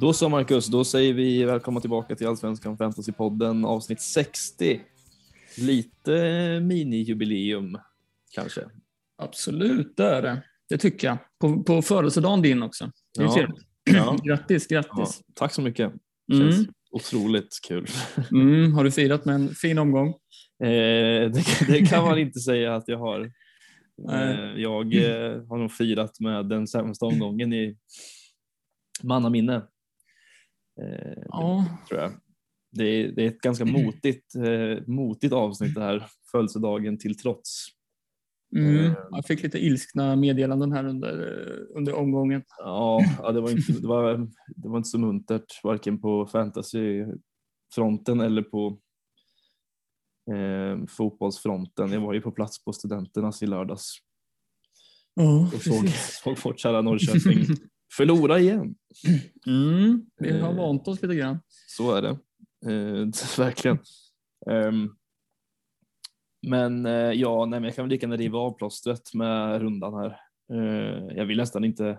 Då så Marcus, då säger vi välkomna tillbaka till Allsvenskan Fantasypodden avsnitt 60. Lite mini-jubileum kanske. Absolut, det är det. Det tycker jag. På, på födelsedagen din också. Det Ja. Ja. Grattis, Ja, grattis. tack så mycket. Känns Mm. otroligt kul. Mm, har du firat med en fin omgång? Eh, det, det kan man inte säga att jag har. Eh, jag eh, har nog firat med den sämsta omgången i mannaminne. Eh, Ja, tror jag. Det är, det är ett ganska motigt, eh, motigt avsnitt det här, födelsedagen till trots. mm. Eh. jag fick lite ilskna meddelanden här under, under omgången. Ja, ja det, var inte, det, var, det var inte så muntert, varken på fantasyfronten eller på eh, fotbollsfronten. Jag var ju på plats på Studenternas i lördags Ja, och såg, såg vårt kära Norrköping förlora igen. Mm, vi har Eh. vant oss lite grann. Så är det. Eh, verkligen. Ehm, men eh, ja, nej, men jag kan väl lika gärna riva av plåstret med rundan här. Eh, jag vill nästan inte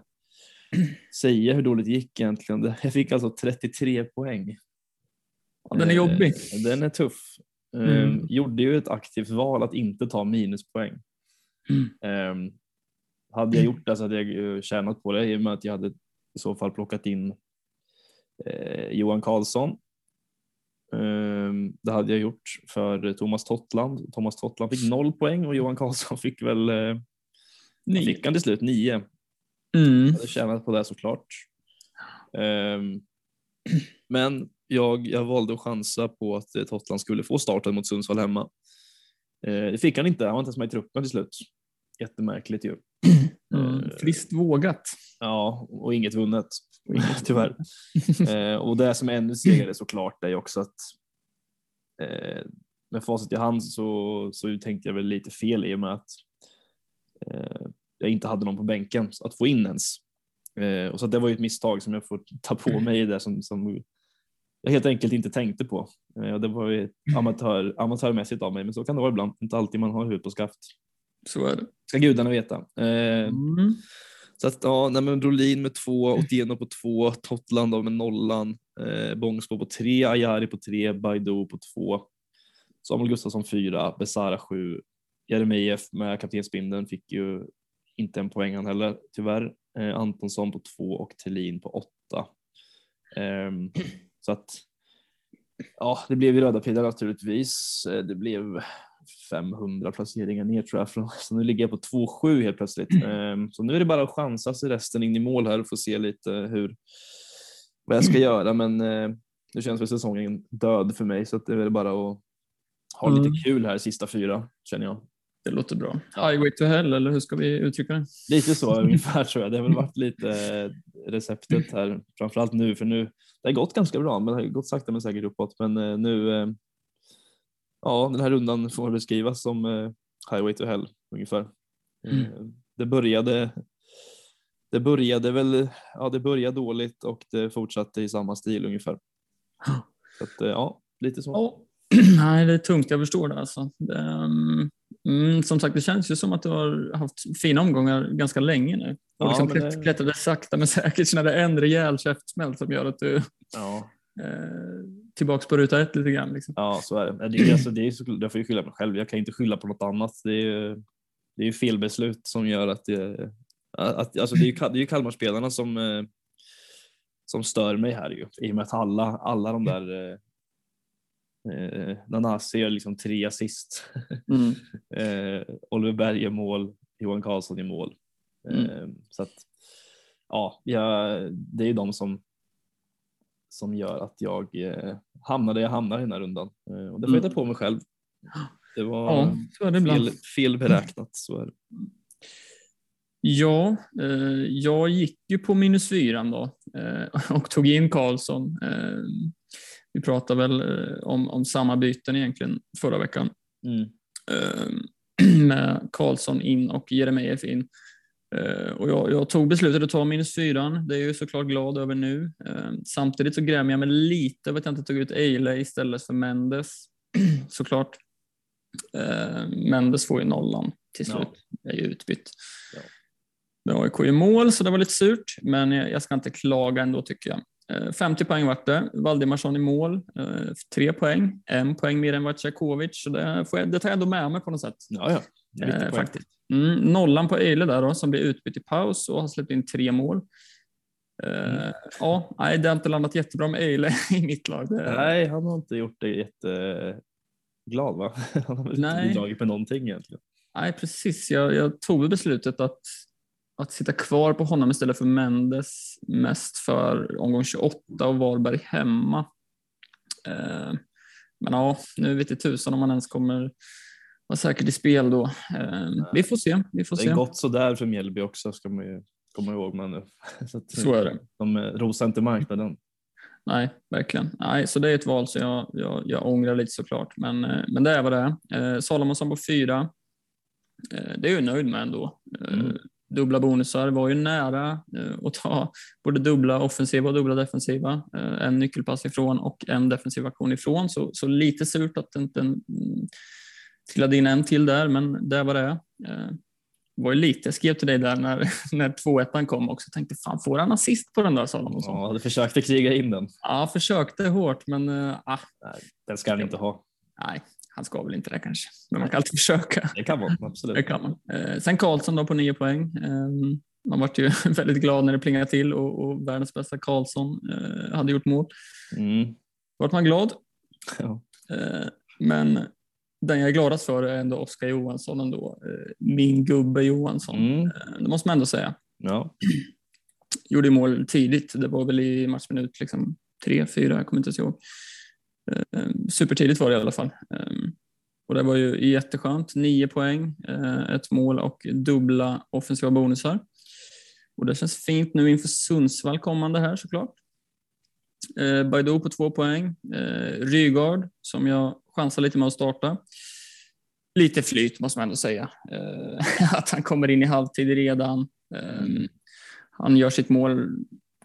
säga hur dåligt det gick egentligen. Jag fick alltså 33 poäng. Ja, den är jobbig. Eh, den är tuff. Eh, Mm. Gjorde ju ett aktivt val att inte ta minuspoäng. Mm. Eh, hade jag gjort det så hade jag tjänat på det i och med att jag hade i så fall plockat in eh, Johan Karlsson. Eh, det hade jag gjort för Thomas Tottland. Thomas Tottland fick noll poäng och Johan Karlsson fick väl, eh, Ni. fick han till slut nio. Mm. Jag hade tjänat på det såklart. Ehm, men jag, jag valde att chansa på att eh, Tottenham skulle få starten mot Sundsvall hemma. Eh, det fick han inte, han var inte ens med i truppen till slut. Jättemärkligt ju. Mm. Eh, Friskt vågat. Ja, och inget vunnet, tyvärr. eh, och det som är ännu segare såklart är ju också att eh, med facit i hand så, så tänkte jag väl lite fel i och med att eh, jag inte hade någon på bänken att få in ens. Eh, och så det var ju ett misstag som jag får ta på mig i det som, som jag helt enkelt inte tänkte på. Eh, och det var ju amatör, amatörmässigt av mig, men så kan det vara ibland. Inte alltid man har huvudet på skaft. Så är det. Ska gudarna veta. Eh, Mm. så att ja, nej, men Brolin med två, Otieno på två, Totland med nollan, eh, Bångsbo på tre, Ajari på tre, Baidu på två, Samuel Gustafsson fyra, Besara sju, Jeremejeff med kaptensbindeln fick ju inte en poäng han heller tyvärr. Eh, Antonsson på två och Thelin på åtta. Ehm, så att ja, det blev ju röda pilar naturligtvis. Eh, Det blev 500 placeringar ner tror jag. Från, så nu ligger jag på 2-7 helt plötsligt. Ehm, Så nu är det bara att chansa sig resten in i mål här och få se lite hur vad jag ska göra. Men eh, nu känns väl säsongen död för mig så att det är väl bara att ha lite Mm. kul här sista fyra känner jag. Det låter bra. Highway to hell, eller hur ska vi uttrycka det? Lite så ungefär tror jag. Det har väl varit lite eh, receptet här, framförallt nu, för nu det har gått ganska bra, men det har gått sakta men säkert uppåt. Men eh, nu, ja, den här rundan får beskrivas som eh, highway to hell ungefär. Mm. Eh, Det började. Det började väl, ja, det började dåligt och det fortsatte i samma stil ungefär. Så att, eh, ja, lite så. Nej, det är tungt. Jag förstår det. Alltså. Um, mm, som sagt, det känns ju som att du har haft fina omgångar ganska länge nu. Och Ja, liksom men det- klätt, klättrade sakta men säkert. Sen är det en rejäl käftsmäll som gör att du Ja. eh, tillbaks på ruta ett lite grann. Liksom. Ja, så är det. Det, är, alltså, det är så, jag får ju skylla mig själv. Jag kan inte skylla på något annat. Det är, ju- det är felbeslut som gör att det, att, alltså det är ju, det är ju Kalmarspelarna som, eh, som stör mig här ju. I och med att alla, alla de där eh, eh, Nanasi gör liksom tre assist. Mm. eh, Oliver Berg gör mål, Johan Karlsson gör mål. Eh, Så att ja, jag, det är ju de som som gör att jag eh, hamnar där jag hamnar i den här rundan. Eh, och det får jag ta på mig själv. Det var Ja, så är det fel, fel beräknat. Så är det. Ja, eh, jag gick ju på minus fyran då eh, och tog in Karlsson. Eh, vi pratade väl eh, om, om samma byten egentligen förra veckan. Mm. Eh, med Karlsson in och Jeremejeff in. Eh, och jag, jag tog beslutet att ta minus fyran. Det är jag ju såklart glad över nu. Eh, samtidigt så grämer jag mig lite över att jag inte tog ut Eile istället för Mendes. såklart. Eh, Mendes får ju nollan till Ja. slut. är ju utbytt. Ja. Det AIK i mål, så det var lite surt, men jag jag ska inte klaga ändå tycker jag. Eh, 50 poäng vart det. Valdimarsson i mål, eh, tre poäng, en poäng mer än Vatjakovic, så det, får jag, det tar jag ändå med mig på något sätt. Ja, ja. Eh, faktiskt. Mm, nollan på Eile där då, som blir utbytt i paus och har släppt in tre mål. Eh, Mm. Ja, nej, det har inte landat jättebra med Eile i mitt lag. Det, Nej, han har inte gjort det jätteglad va? Han har väl inte bidragit med någonting egentligen. Nej, precis. Jag, jag tog beslutet att, att sitta kvar på honom istället för Mendes mest för omgång 28 och Varberg hemma. Eh, men ja, nu vet jag tusan om han ens kommer vara säkert i spel då. Eh, vi får se. Vi får Det se. är gott sådär för Mjällby också ska man ju komma ihåg. Men nu. Så, Så är det. De eh, rosar inte marknaden. Nej, verkligen. Nej, så det är ett val som jag, jag, jag ångrar lite såklart. Men, eh, men det är vad det är. Eh, Salomonsson på fyra. Det är jag nöjd med ändå. Mm. Dubbla bonusar var ju nära att ta både dubbla offensiva och dubbla defensiva. En nyckelpass ifrån och en defensiv aktion ifrån. Så, så lite surt att inte mm, trillade in en till där, men det var det. Eh, det var ju lite, jag skrev till dig där när, när 2-1 kom också, tänkte fan får han assist på den där Salomonsson? Ja, hade försökte kriga in den. Ja, försökte hårt, men uh, ah, Den ska han inte ha. nej, han ska väl inte det kanske. Men man kan alltid försöka. Det kan man absolut. Det kan man. Eh, sen Karlsson då på nio poäng. Eh, man vart ju väldigt glad när det plingade till och, och världens bästa Karlsson eh, hade gjort mål. Mm. vart man glad. Ja. Eh, men den jag är gladast för är ändå Oskar Johansson ändå. Eh, min gubbe Johansson. Mm. Eh, det måste man ändå säga. Ja. gjorde mål tidigt. Det var väl i matchminut liksom, tre, fyra, jag kommer inte ens ihåg. Eh, supertidigt var det i alla fall. Eh, och det var ju jätteskönt. Nio poäng, ett mål och dubbla offensiva bonusar. Och det känns fint nu inför Sundsvall kommande här såklart. Eh, Baidoo på två poäng. Eh, Rygaard som jag chansar lite med att starta. Lite flyt måste man ändå säga. Eh, att han kommer in i halvtid redan. Eh, han gör sitt mål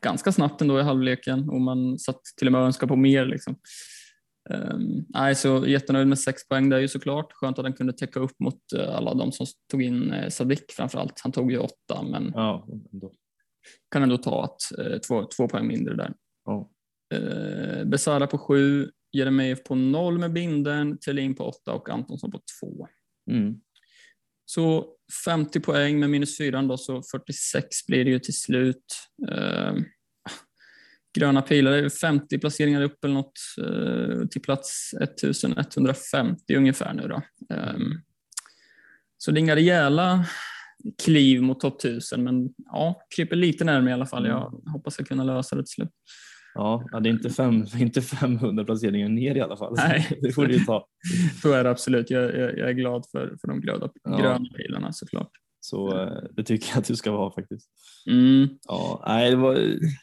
ganska snabbt ändå i halvleken och man satt till och med och önskade på mer. Liksom. Um, nej, så jättenöjd med sex poäng där ju såklart. Skönt att han kunde täcka upp mot uh, alla de som tog in uh, Sadik framförallt. Han tog ju åtta, men Ja. ändå. kan ändå ta att, uh, två, två poäng mindre där. Ja. Uh, Besara på sju, Jeremejeff på noll med binden, Thelin på åtta och Antonsson på två. Mm. Så 50 poäng med minus 4 då, så 46 blir det ju till slut. Eh, gröna pilar, det är 50 placeringar upp eller något eh, till plats 1150 ungefär nu då. Eh, så det är inga rejäla kliv mot topp 1000, men ja, kryper lite närmare i alla fall. Jag hoppas jag kunna lösa det till slut. Ja, ja, det är inte, fem, inte 500 placeringar ner i alla fall. Nej. Det får du ta. Så är det absolut. Jag, jag, jag är glad för, för de glöda, Ja. gröna pilarna såklart. Så eh, det tycker jag att du ska vara faktiskt. Mm. Ja, nej, det var,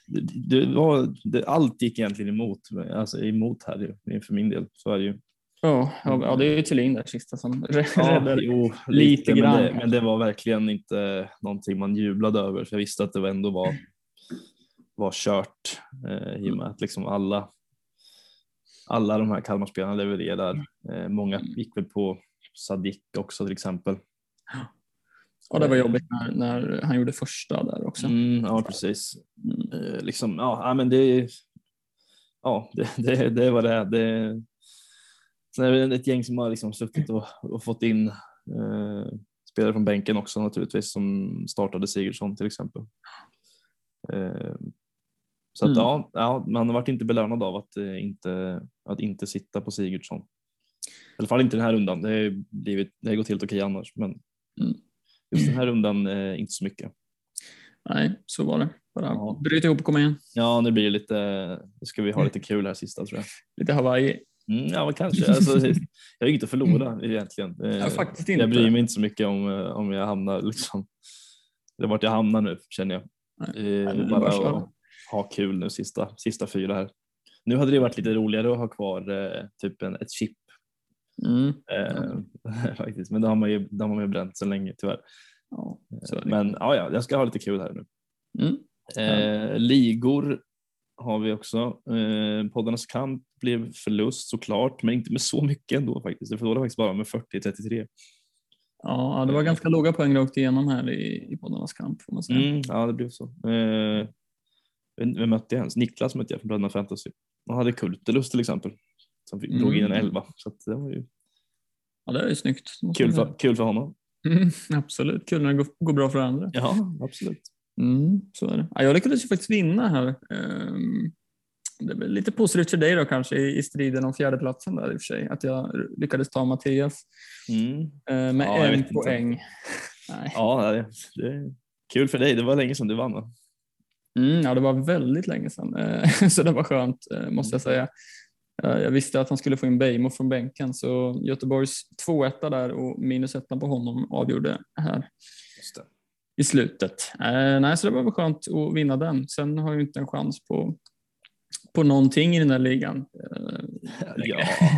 det, det var, det, allt gick egentligen emot, alltså emot här ju, för min del. Så är det ju. Ja, ja, ja, det är ju Thulin där sista som Ja, räddade. jo, lite lite, men, grann det, men det var verkligen inte någonting man jublade över. För jag visste att det ändå var, var kört eh, i och med att liksom alla, alla de här Kalmarspelarna levererar. Eh, många gick väl på Sadik också till exempel. Ja, det var jobbigt när, när han gjorde första där också. Mm, ja, precis. Mm. Eh, liksom, ja, ja, men det, ja, det, det, det var det. det Sen är det ett gäng som har liksom suttit och, och fått in eh, spelare från bänken också naturligtvis som startade Sigurdsson till exempel. Eh, så att, Mm. ja, ja, man har varit inte belönad av att, eh, inte, att inte sitta på Sigurdsson. I alla fall inte den här rundan. Det har, blivit, det har gått helt okej annars, men Mm. just den här rundan eh, inte så mycket. Nej, så var det. Bara Ja. bryt ihop och kom igen. Ja, nu blir det lite, nu ska vi ha lite kul här sista tror jag. Lite Hawaii. Mm, ja, kanske. Alltså, jag har inget att förlora egentligen. Eh, Ja, faktiskt inte. Jag bryr mig inte så mycket om, eh, om jag hamnar liksom, eller vart jag hamnar nu känner jag. Nej. Det är bara bara ha kul nu sista, sista fyra här. Nu hade det varit lite roligare att ha kvar eh, typ en, ett chip Mm. eh, faktiskt, men det har man ju, det har man ju bränt sedan länge tyvärr. Ja, så det. Men ja, ja, jag ska ha lite kul här nu. Mm. Eh, ligor har vi också. Eh, poddarnas kamp blev förlust såklart, men inte med så mycket ändå faktiskt. Det förlorade faktiskt bara med 40-33. Ja, det var ganska låga poäng rakt igenom här i, i poddarnas kamp får man säga. Mm, ja, det blev så. Eh, vem mötte jag ens? Niklas mötte jag från Bröderna Fantasy. Han hade Kultelus till exempel. Som fick- drog in en Mm. elva. Så det var ju Ja, det är ju snyggt. kul för, kul för honom. Mm, absolut, kul när det går, går bra för andra. Ja, absolut. Mm, så är det. Ja, jag lyckades ju faktiskt vinna här. Ehm, Det är lite positivt för dig då kanske i, i striden om fjärdeplatsen där i och för sig. Att jag lyckades ta Mattias Mm. eh, med Ja, en poäng. Nej. Ja, det, det är kul för dig. Det var länge sedan du vann. Mm, ja, det var väldigt länge sedan, eh, så det var skönt eh, måste jag säga. Eh, Jag visste att han skulle få in Beijmo från bänken, så Göteborgs 2-1 där och minus 1 på honom avgjorde här i slutet. Nej, så det var väl skönt att vinna den. Sen har jag ju inte en chans på, på någonting i den här ligan.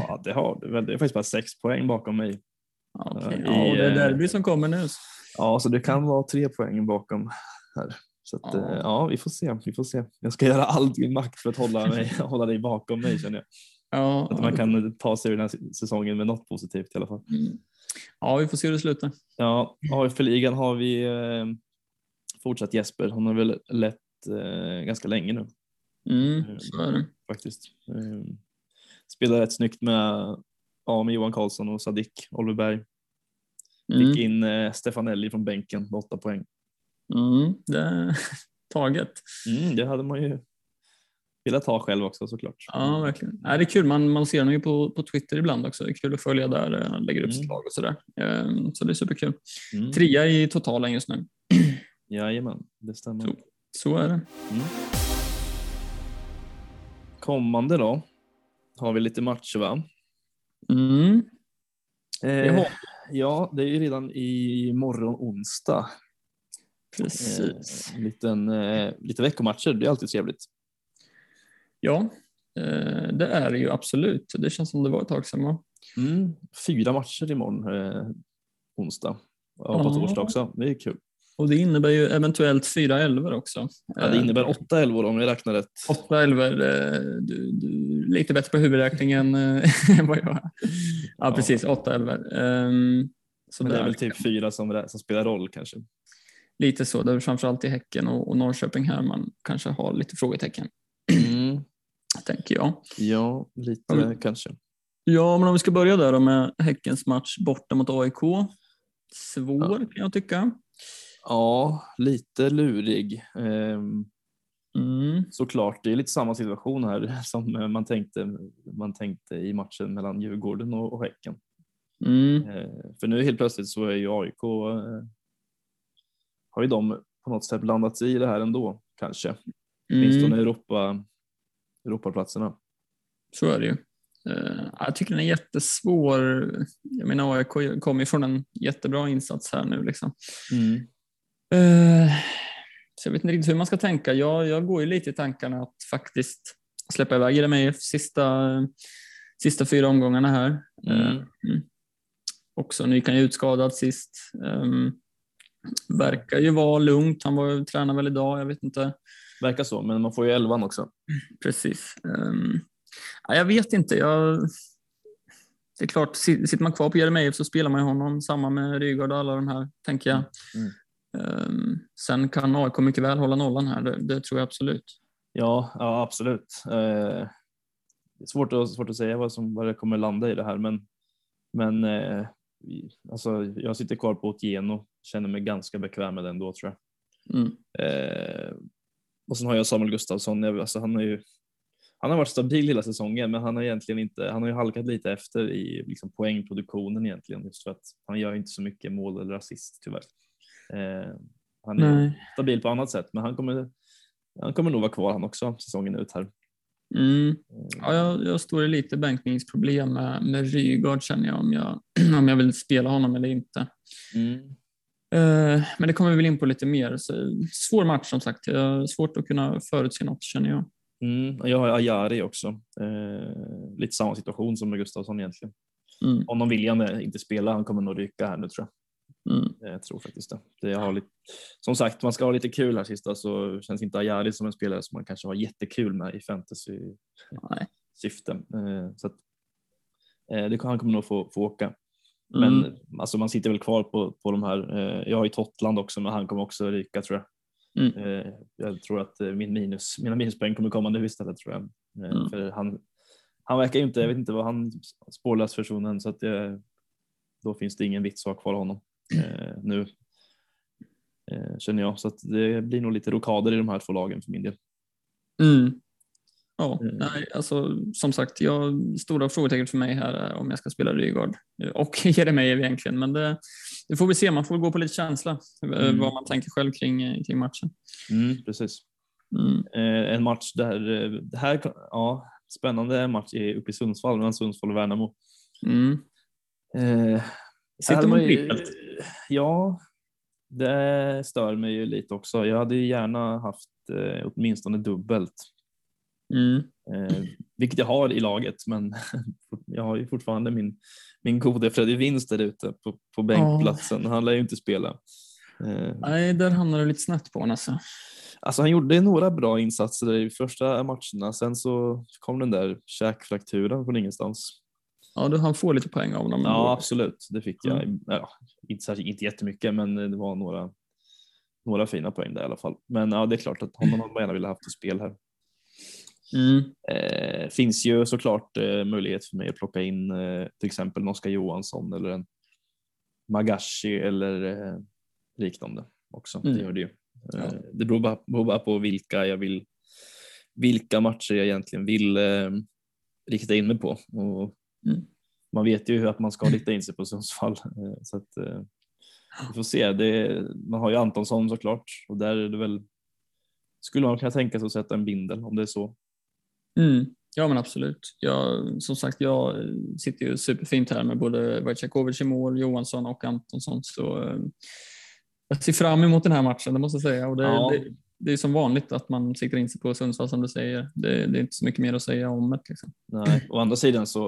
Ja, det har du väl. Det är faktiskt bara sex poäng bakom mig. I, ja, och det är derby som kommer nu. Ja, så det kan vara tre poäng bakom här. Så att, Ja. ja. ja, vi får se. Vi får se. Jag ska göra allt i makt för att hålla, mig, hålla dig bakom mig känner jag. Ja, Att man kan ta sig ur den här säsongen med något positivt i alla fall. mm. ja, vi får se hur det slutar. Ja, AFL-ligan har vi eh, fortsatt Jesper. Han har väl lett eh, ganska länge nu Mm, så är det. faktiskt. Eh, spelar rätt snyggt med, ja, med Johan Karlsson och Sadik Oliverberg. Mm. Fick in eh, Stefanelli från bänken med åtta poäng. Mm, det är taget. Mm, det hade man ju velat ha själv också såklart. Ja, verkligen. Nej, det är kul. Man, man ser honom ju på, på Twitter ibland också. Det är kul att följa där. Han lägger upp Mm. sitt lag och sådär. Ehm, Så det är superkul. Mm. Trea i totalen just nu. Jajamän, det stämmer. Så. Så är det. Mm. Kommande då har vi lite matcher va? Mm. Eh, ja, det är ju redan i morgon onsdag. Precis. Eh, en liten, eh, lite veckomatcher, det är alltid trevligt. Ja, eh, det är det ju absolut. Det känns som det var ett tag sedan. va? Mm. Fyra matcher imorgon eh, onsdag. Och på Ja. torsdag också, det är kul. Och det innebär ju eventuellt fyra elver också. Ja, det innebär åtta elvor om jag räknar rätt. Åtta elver. eh, Du, du lite bättre på huvudräkningen eh, än vad jag är. Ja, Ja. precis. Åtta elver. Ehm, Så Men det är väl typ fyra som, som spelar roll kanske. Lite så. Det är framförallt i Häcken och, och Norrköping här man kanske har lite frågetecken, Mm. tänker jag. Ja, lite Ja. kanske. Ja, men om vi ska börja där då med Häckens match borta mot AIK. Svår kan jag tycka. Ja, lite lurig. Ehm, Mm. såklart, det är lite samma situation här som man tänkte, man tänkte i matchen mellan Djurgården och, och Häcken. Mm. Eh, för nu helt plötsligt så är ju AIK, eh, har ju de på något sätt blandats i det här ändå kanske. Åtminstone Mm. Europa, Europaplatserna. Så är det ju. Eh, jag tycker den är jättesvår. Jag menar AIK kommer ju från en jättebra insats här nu. Liksom. Eh, så jag vet inte riktigt hur man ska tänka. Jag, jag går ju lite i tankarna att faktiskt släppa iväg Jeremejeff sista, sista fyra omgångarna här. Mm. Eh, mm. Också Nykan utskadad sist. Um, verkar ju vara lugnt. Han var, tränar väl idag, jag vet inte. Verkar så, men man får ju elvan också. Precis. Um, ja, jag vet inte. Jag, det är klart, si- sitter man kvar på Jeremejeff så spelar man ju honom. Samma med Rygaard och alla de här, tänker jag. Mm. Um, sen kan AIK mycket väl hålla nollan här, det, det tror jag absolut. Ja, ja absolut. Eh, det är svårt att, svårt att säga vad, som, vad det kommer landa i det här, men, men eh, alltså, jag sitter kvar på Otieno, känner mig ganska bekväm med den då tror jag. Mm. Eh, och sen har jag Samuel Gustafsson, jag, alltså, han, är ju, han har varit stabil hela säsongen, men han har egentligen inte, han har ju halkat lite efter i liksom, poängproduktionen egentligen, just för att han gör inte så mycket mål eller assist tyvärr. Eh, han är Nej. stabil på annat sätt, men han kommer, han kommer nog vara kvar han också säsongen ut här. Mm. Eh, Ja, jag, jag står i lite bänkningsproblem med, med Rygaard känner jag om, jag om jag vill spela honom eller inte. Mm. Eh, men det kommer vi väl in på lite mer. Så, svår match som sagt. Svårt att kunna förutse något känner jag. Mm. Jag har Ajari också. Eh, lite samma situation som med Gustafsson egentligen. Mm. Honom vill jag inte spela, han kommer nog ryka här nu tror jag. Mm. Jag tror faktiskt det. det har lite, som sagt, man ska ha lite kul här sista så känns inte Ajari som en spelare som man kanske har jättekul med i fantasy Nej. syfte. Eh, så att, eh, det, han kommer nog få, få åka. Men Mm. alltså, man sitter väl kvar på, på de här. Eh, jag har ju Totland också, men han kommer också ryka tror jag. Mm. Eh, jag tror att eh, min minus, mina minuspoäng kommer komma nu istället tror jag. Eh, Mm. För han, han verkar ju inte, jag vet inte vad han spårlös personen så att det, då finns det ingen vits att ha kvar honom eh, nu. Eh, känner jag. Så att det blir nog lite rokader i de här två lagen för min del. Mm. Ja, Mm. nej, alltså som sagt, jag, stora frågetecken för mig här är om jag ska spela Rygaard eh, och Jeremejeff egentligen, men det, det får vi se. Man får gå på lite känsla eh, Mm. vad man tänker själv kring, eh, kring matchen. Mm, precis. Mm. Eh, en match där, eh, det här, ja, spännande match är uppe i Sundsvall mellan Sundsvall och Värnamo. Mm. Eh, Sitter man trippelt? Ja, det stör mig ju lite också. Jag hade ju gärna haft eh, åtminstone dubbelt, Mm. eh, vilket jag har i laget, men jag har ju fortfarande min, min gode Freddy Vinst där ute på, på bänkplatsen. Han lär ju inte spela. Eh, Nej, där hamnar du lite snett på honom alltså. Alltså han gjorde några bra insatser i första matcherna, sen så kom den där käkfrakturen från ingenstans. Ja, du han får lite poäng av honom. Ja, absolut. Det fick jag. Mm. Ja, inte, särskilt- inte jättemycket, men det var några, några fina poäng där i alla fall. Men ja, det är klart att honom hade man gärna velat haft i spel här. Mm. Eh, finns ju såklart eh, möjlighet för mig att plocka in eh, till exempel en Oskar Johansson eller en Magashi eller eh, liknande också. Mm. Det gör det ju. Ja. Eh, det beror bara, beror bara på vilka jag vill, vilka matcher jag egentligen vill eh, rikta in mig på. Och Mm. Man vet ju att man ska rikta in sig på Sundsvall. Eh, så att, eh, vi får se. Det, man har ju Antonsson såklart och där är det väl skulle man kunna tänka sig att sätta en bindel om det är så. Mm. Ja, men absolut. Jag, som sagt, jag sitter ju superfint här med både Wojciechowicz i mål, Johansson och Antonsson. Så eh, jag ser fram emot den här matchen, det måste jag säga. Och det, Ja. det, det är som vanligt att man siktar in sig på Sundsvall som du säger. Det, det är inte så mycket mer att säga om det. Liksom. Nej. Å andra sidan så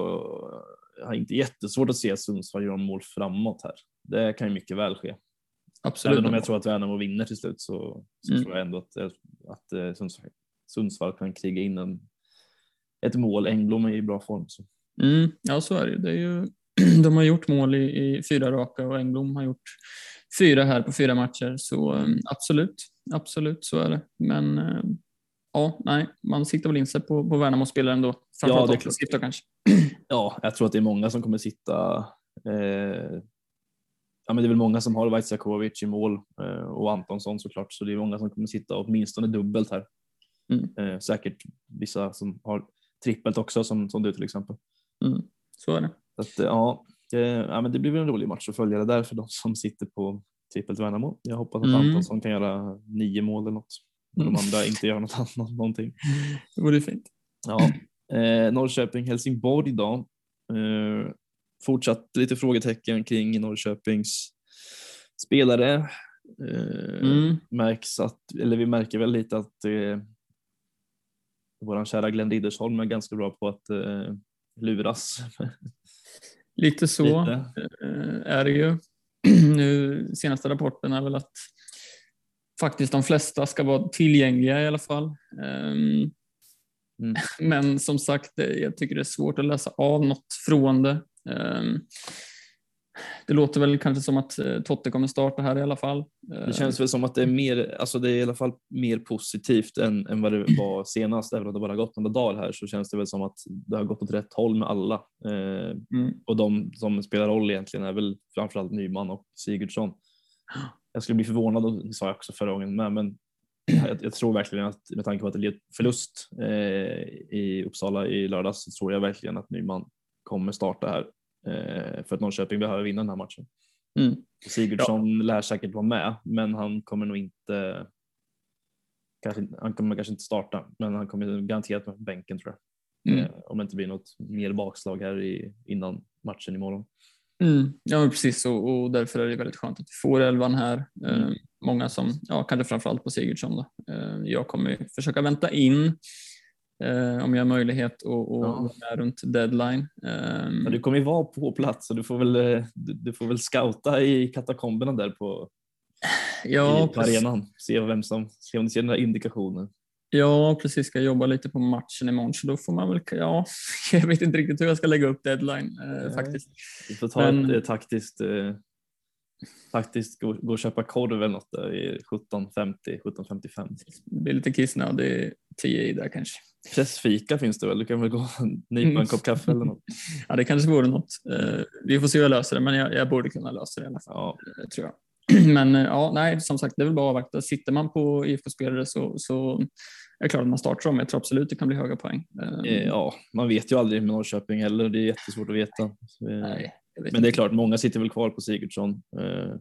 jag har inte jättesvårt att se Sundsvall gör mål framåt här. Det kan ju mycket väl ske. Absolut. Även om jag tror att Värnamo vinner till slut så, så Mm. tror jag ändå att, att eh, Sundsvall, Sundsvall kan kriga in en, ett mål. Engblom är i bra form. Så. Mm, ja, så är det det är ju. De har gjort mål i, i fyra raka och Engblom har gjort fyra här på fyra matcher. Så eh, absolut, absolut så är det. Men eh, ja, nej, man siktar väl in sig på, på Värnamo spelare ändå. Framförallt är offensivt kanske. Ja, jag tror att det är många som kommer sitta. Eh, ja, men det är väl många som har Vaitsiakovic i mål eh, och Antonsson såklart, så det är många som kommer sitta åtminstone dubbelt här. Mm. Eh, säkert vissa som har trippelt också, som, som du till exempel. Mm, så är det. Att, eh, ja, ja, men det blir en rolig match att följa det där för de som sitter på trippelt Värnamo. Jag hoppas att Mm. Antonsson kan göra nio mål eller något. Och Mm. de andra inte gör något annat, någonting. Det vore fint. Ja. Eh, Norrköping-Helsingborg då. Eh, fortsatt lite frågetecken kring Norrköpings spelare. Eh, Mm. märks att, eller vi märker väl lite att eh, vår kära Glenn Riddersholm är ganska bra på att eh, luras. Lite så lite. eh, är det ju. Nu senaste rapporten är väl att faktiskt de flesta ska vara tillgängliga i alla fall. Ehm, Mm. Men som sagt, det- jag tycker det är svårt att läsa av något från det. Det låter väl kanske som att eh, Totte kommer starta här i alla fall. Det känns väl som att det är mer, alltså det är i alla fall mer positivt än, än vad det var senast. Även om det bara gått några dagar här så känns det väl som att det har gått åt rätt håll med alla. Eh, Mm. och de som spelar roll egentligen är väl framförallt Nyman och Sigurdsson. Jag skulle bli förvånad, och det sa jag också förra gången med, men jag, jag tror verkligen att med tanke på att det blev förlust eh, i Uppsala i lördags så tror jag verkligen att Nyman kommer starta här. Eh, för att Norrköping behöver vinna den här matchen. Mm. Sigurdsson lär säkert vara med, men han kommer nog inte. Kanske, han kommer kanske inte starta, men han kommer garanterat med på bänken tror jag. Mm. Eh, om det inte blir något mer bakslag här i, innan matchen imorgon. Mm. Ja, men precis och, och därför är det väldigt skönt att vi får elvan här. Mm. Eh, många som, ja, kanske framförallt på Sigurdsson. Då. Eh, jag kommer försöka vänta in eh, om jag har möjlighet och, och Ja. vara runt deadline. Eh, Ja, du kommer ju vara på plats och du får väl, eh, du, du får väl scouta i katakomberna där på, ja, på arenan. Se, vem som, se om du ser den här indikationen. Ja, precis. Ska jobba lite på matchen imorgon, så då får man väl, ja, jag vet inte riktigt hur jag ska lägga upp deadline eh, faktiskt. Vi får ta Men- ett eh, taktiskt, taktiskt gå, gå och köpa korv eller något där i 17.50, 17.55. Det blir lite kissnödig 10 i där kanske. Pressfika finns det väl? Du kan väl gå och nypa en Mm. kopp kaffe eller något. Ja, det kanske vore något. Eh, vi får se hur jag löser det, men jag, jag borde kunna lösa det i alla fall, Ja, eh, tror jag. Men eh, ja, nej, som sagt, det är väl bara att avvakta. Sitter man på IFK-spelare så, så är det klart att man startar dem. Jag tror absolut det kan bli höga poäng. Ja, man vet ju aldrig med Norrköping heller. Det är jättesvårt att veta. Nej, Men det är klart, många sitter väl kvar på Sigurdsson. Eh,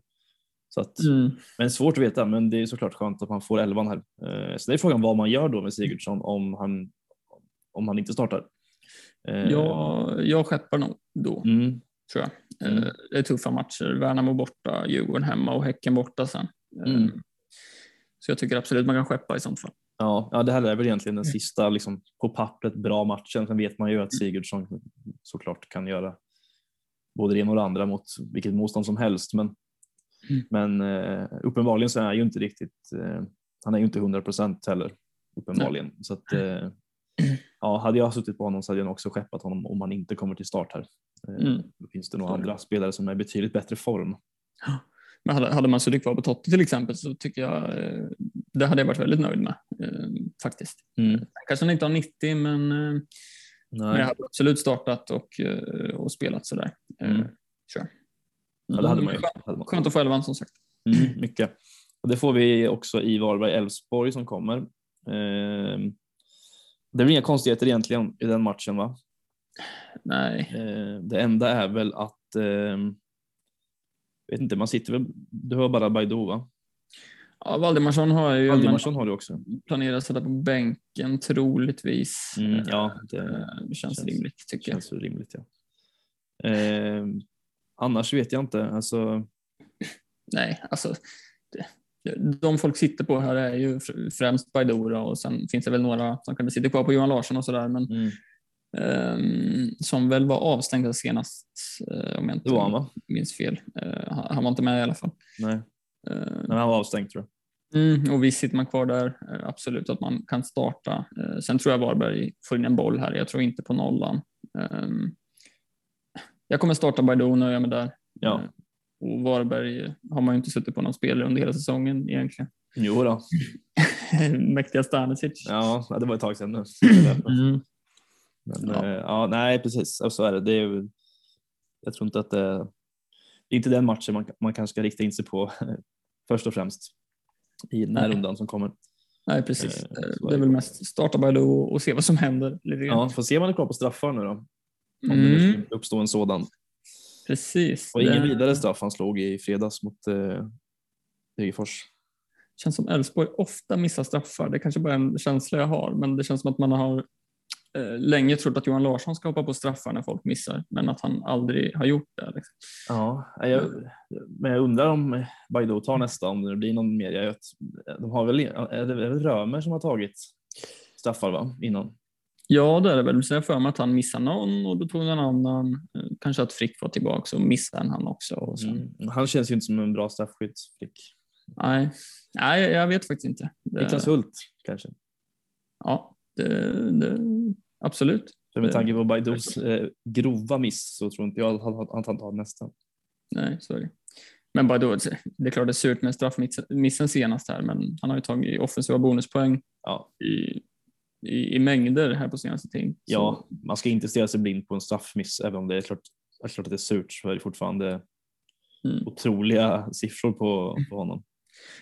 så att, Mm. Men svårt att veta, men det är såklart skönt att man får elvan här. Eh, så det är frågan vad man gör då med Sigurdsson om han, om han inte startar. Eh, Jag, jag skeppar nog då, Mm, tror jag. Mm. Det är tuffa matcher. Värnamo borta, Djurgården hemma och Häcken borta sen. Mm. Så jag tycker absolut man kan skeppa i sånt fall. ja, ja, det här är väl egentligen den sista liksom, på pappret bra matchen. Sen vet man ju att Sigurdsson såklart kan göra både det ena och det andra mot vilket motstånd som helst. Men, Mm. men eh, uppenbarligen så är han ju inte riktigt, eh, han är ju inte 100 procent heller. Uppenbarligen. Så att, eh, ja, hade jag suttit på honom så hade jag också skeppat honom om han inte kommer till start här. Eh, Mm. Då finns det nog andra spelare som är i betydligt bättre form. Men hade, hade man suttit kvar på Totte till exempel så tycker jag eh, det hade jag varit väldigt nöjd med eh, faktiskt. Kanske han inte har 90 men, eh, men Nej. jag hade absolut startat och, och spelat sådär. Eh, Mm. tror jag. Ja, det hade man ju. Skönt-. Skönt att få elvan som sagt. Mm, mycket. Och det får vi också i Varberg-Elfsborg som kommer. Eh, det är väl inga konstigheter egentligen i den matchen va? Nej, Eh, det enda är väl att eh, vet inte, man sitter väl, du har bara Baidoo va? ja, Valdimarsson har ju men Valdimarsson har du också. planerat att sätta på bänken troligtvis. Mm, Eh, ja, det eh, det känns känns- rimligt tycker jag. känns ju rimligt. Ja. Eh, annars vet jag inte. Alltså, Nej, alltså de folk sitter på här är ju fr- främst Baidora och sen finns det väl några som kanske sitter kvar på Johan Larsson och sådär men mm, ehm, som väl var avstängda senast eh, om jag inte det var han va? minns fel. Eh, han, han var inte med i alla fall. Nej, Eh, men han var avstängd tror jag. Mm, och visst sitter man kvar där, eh, absolut att man kan starta. Sen tror jag Varberg får in en boll här, jag tror inte på nollan. Ehm, jag kommer starta Baidoo och nöja mig där. Ja. Eh, och Varberg har man ju inte suttit på någon spelare under hela säsongen egentligen. Jo då. Mäktiga Stanisic. Ja, det var ett tag sedan nu. Mm. Men, Ja. ja. ja, nej precis. Så är det. det är, jag tror inte att det, det är inte den matchen man, man kanske ska rikta in sig på först och främst i den här Nej. rundan som kommer. Nej, precis. Eh, Eh, det är väl mest starta Baidoo och se vad som händer. Lite grann. Ja, får se om man är klar på straffar nu då. Om det Mm, nu skulle uppstå en sådan. precis. Och ingen Det vidare straff han slog i fredags mot eh, Degerfors. känns som Elfsborg ofta missar straffar. Det kanske bara är en känsla jag har, men det känns som att man har eh, länge trott att Johan Larsson ska hoppa på straffar när folk missar, men att han aldrig har gjort det. Liksom. Ja, jag, men jag undrar om Baidoo tar nästa, om det blir någon mer. Jag vet, de har väl, är det väl Römer som har tagit straffar va? innan? Ja, det är det väl. Så jag för mig att han missade någon och då tog någon annan. Eh, Kanske att Frick var tillbaka och missade han också. Och sen, Mm. Han känns ju inte som en bra straffskyttsflick. nej. nej, jag vet faktiskt inte. Det, Niklas Hult kanske? ja, det, det, absolut. För med tanke på Baidoos eh, grova miss så tror inte jag att han, tar nästa. Nej, så är det. Men då, det är klart det är surt med straffmissen senast här, men han har ju tagit offensiva bonuspoäng Ja, i, i, i mängder här på senaste tiden. Så- ja, man ska inte stirra sig blind på en straffmiss även om det är klart, är klart att det är surt så är det fortfarande Mm. otroliga siffror på, på honom.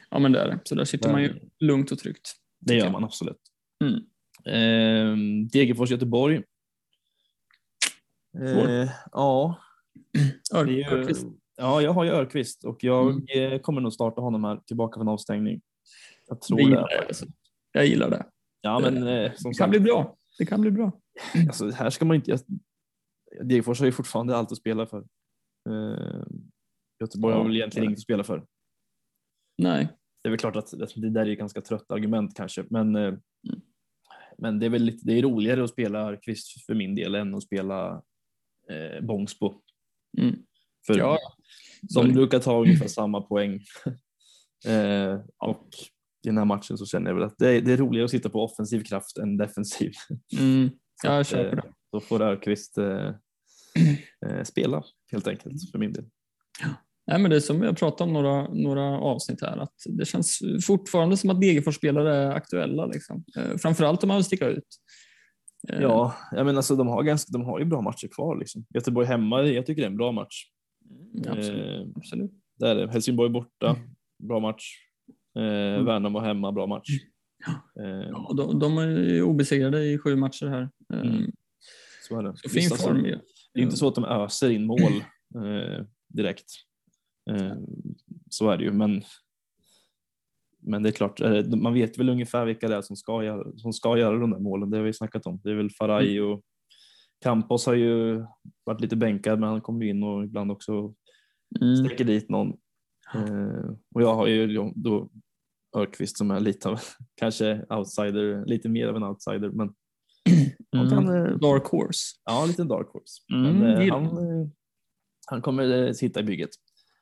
ja, men det är det. Så där sitter man ju lugnt och tryggt. Det gör man absolut. Mm. Eh, Degerfors Göteborg. Svår. Eh, ja, det Örqvist. ja, jag har ju Örqvist och jag Mm. eh, kommer nog starta honom här tillbaka från avstängning. Jag Det tror det. gillar jag. Alltså. Jag gillar det. Ja, men eh, som Det kan sagt, bli bra. Det kan bli bra. alltså, här ska man inte. Degerfors har ju fortfarande allt att spela för. Eh, Göteborg har väl egentligen inget att spela för. Nej. Det är väl klart att det där är ett ganska trött argument kanske, men, eh, men det är väl lite, det är roligare att spela Örqvist för min del än att spela eh, Bångsbo. Mm. För Ja, de brukar ta ungefär samma poäng. eh, och i den här matchen så känner jag väl att det är, det är roligare att sitta på offensiv kraft än defensiv. Mm. Ja, jag köper eh, det. Då får Öqvist eh, eh, spela helt enkelt för min del. Nej, men det är som jag pratade om några, några avsnitt här, att det känns fortfarande som att Degerfors-spelare är aktuella. Liksom. Eh, framförallt om man vill sticka ut. Eh, Ja, jag menar, alltså, de, har ganska, de har ju bra matcher kvar. Liksom. Göteborg hemma, jag tycker det är en bra match. mm, absolut. Eh, absolut. det är. Helsingborg borta, bra match. Eh, Mm. Värnamo hemma, bra match. Eh, Ja, de, de är obesegrade i sju matcher här. Eh, Mm. så är det. Så fin alltså, form. ju. Det är inte så att de öser in mål eh, direkt. Eh, så är det ju, men, men det är klart, eh, man vet väl ungefär vilka det är som ska, göra, som ska göra de där målen. Det har vi snackat om. Det är väl Faraj och Campos har ju varit lite bänkad, men han kommer in och ibland också Mm. stäcker dit någon. Och jag har ju då Örqvist som är lite av, kanske outsider, lite mer av en outsider, men han Mm. eh, Dark Horse. ja, en liten dark horse. Mm, men, eh, han, man. eh, han kommer sitta i bygget.